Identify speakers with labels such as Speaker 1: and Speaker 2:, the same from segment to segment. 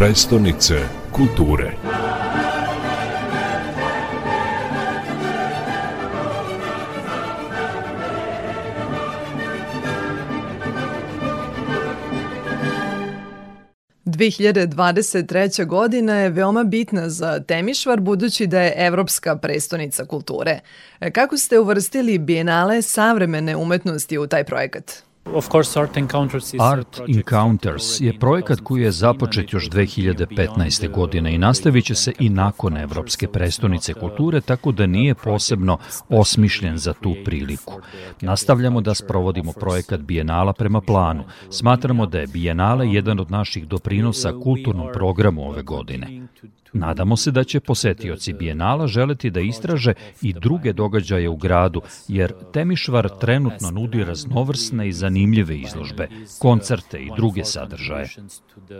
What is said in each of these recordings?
Speaker 1: Prestonice kulture. 2023. godina je veoma bitna za Temišvar budući da je evropska prestonica kulture. Kako ste uvrstili bijenale savremene umetnosti u taj projekat?
Speaker 2: Art Encounters je projekat koji je započet još 2015. godine i nastavit će se i nakon Evropske prestonice kulture, tako da nije posebno osmišljen za tu priliku. Nastavljamo da sprovodimo projekat Bijenala prema planu. Smatramo da je Bijenala jedan od naših doprinosa kulturnom programu ove godine. Nadamo se da će posetioci Bijenala želeti da istraže i druge događaje u gradu, jer Temišvar trenutno nudi raznovrsne i zanimljive izložbe, koncerte i druge sadržaje.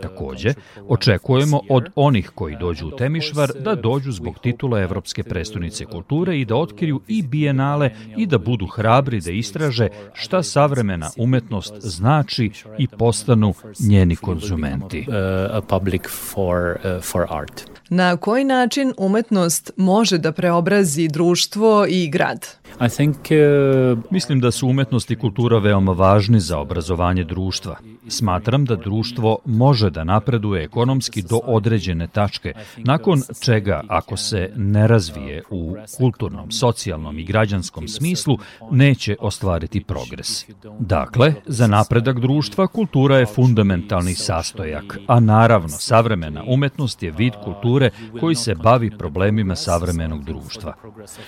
Speaker 2: Takođe, očekujemo od onih koji dođu u Temišvar da dođu zbog titula Evropske prestonice kulture i da otkriju i Bijenale i da budu hrabri da istraže šta savremena umetnost znači i postanu njeni konzumenti.
Speaker 1: Na koji način umetnost može da preobrazi društvo i grad?
Speaker 2: Uh, Mislim da su umetnost i kultura veoma važni za obrazovanje društva. Smatram da društvo može da napreduje ekonomski do određene tačke, nakon čega, ako se ne razvije u kulturnom, socijalnom i građanskom smislu, neće ostvariti progres. Dakle, za napredak društva kultura je fundamentalni sastojak, a naravno, savremena umetnost je vid kulture koji se bavi problemima savremenog društva.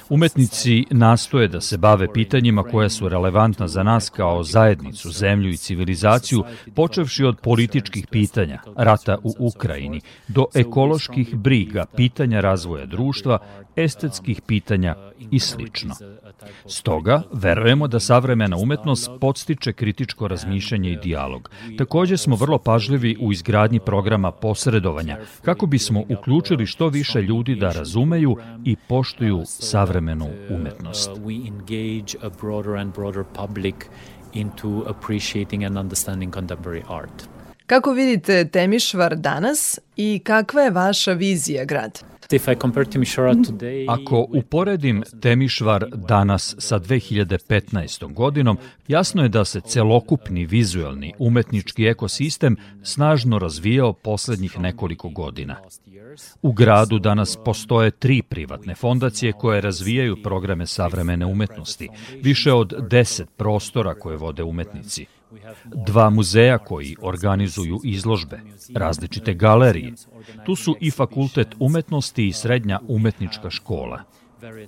Speaker 2: Umetnici nastoje da se bave pitanjima koja su relevantna za nas kao zajednicu, zemlju i civilizaciju, počevši od političkih pitanja, rata u Ukrajini, do ekoloških briga, pitanja razvoja društva, estetskih pitanja i slično. Stoga, verujemo da savremena umetnost podstiče kritičko razmišljanje i dijalog. Takođe smo vrlo pažljivi u izgradnji programa posredovanja, kako bismo uključili što više ljudi da razumeju i poštuju savremenu umetnost. Into appreciating and understanding
Speaker 1: contemporary art. Kako vidite Temišvar danas i kakva je vaša vizija grada?
Speaker 2: Ako uporedim Temišvar danas sa 2015. godinom, jasno je da se celokupni vizuelni umetnički ekosistem snažno razvijao poslednjih nekoliko godina. U gradu danas postoje tri privatne fondacije koje razvijaju programe savremene umetnosti, više od deset prostora koje vode umetnici dva muzeja koji organizuju izložbe, različite galerije. Tu su i Fakultet umetnosti i Srednja umetnička škola.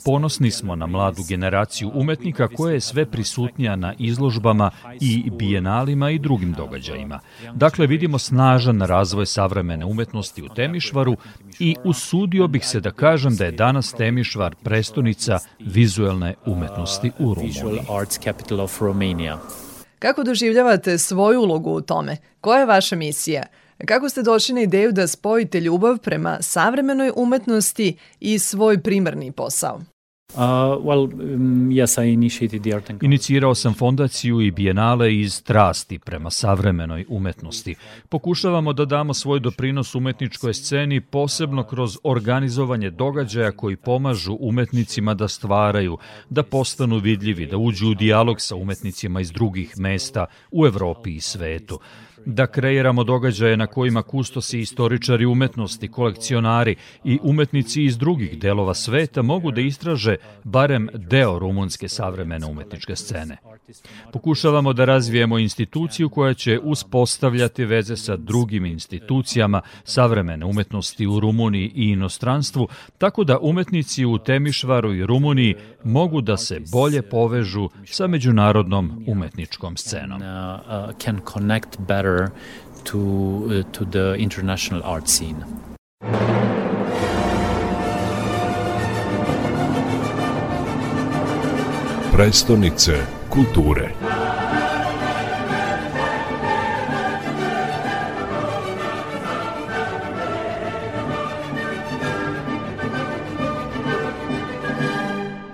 Speaker 2: Ponosni smo na mladu generaciju umetnika koja je sve prisutnija na izložbama i bijenalima i drugim događajima. Dakle, vidimo snažan razvoj savremene umetnosti u Temišvaru i usudio bih se da kažem da je danas Temišvar prestonica vizuelne umetnosti u
Speaker 1: Rumuniji. Kako doživljavate svoju ulogu u tome? Koja je vaša misija? Kako ste došli na ideju da spojite ljubav prema savremenoj umetnosti i svoj primarni posao? Uh,
Speaker 2: well, um, yes, I initiated the art and Inicirao sam fondaciju i bijenale iz strasti prema savremenoj umetnosti. Pokušavamo da damo svoj doprinos umetničkoj sceni posebno kroz organizovanje događaja koji pomažu umetnicima da stvaraju, da postanu vidljivi, da uđu u dijalog sa umetnicima iz drugih mesta u Evropi i svetu da kreiramo događaje na kojima kustosi istoričari umetnosti, kolekcionari i umetnici iz drugih delova sveta mogu da istraže barem deo rumunske savremene umetničke scene. Pokušavamo da razvijemo instituciju koja će uspostavljati veze sa drugim institucijama savremene umetnosti u Rumuniji i inostranstvu, tako da umetnici u Temišvaru i Rumuniji mogu da se bolje povežu sa međunarodnom umetničkom scenom. Uh, can connect better to, uh, to the international art scene.
Speaker 1: Prestonice kulture.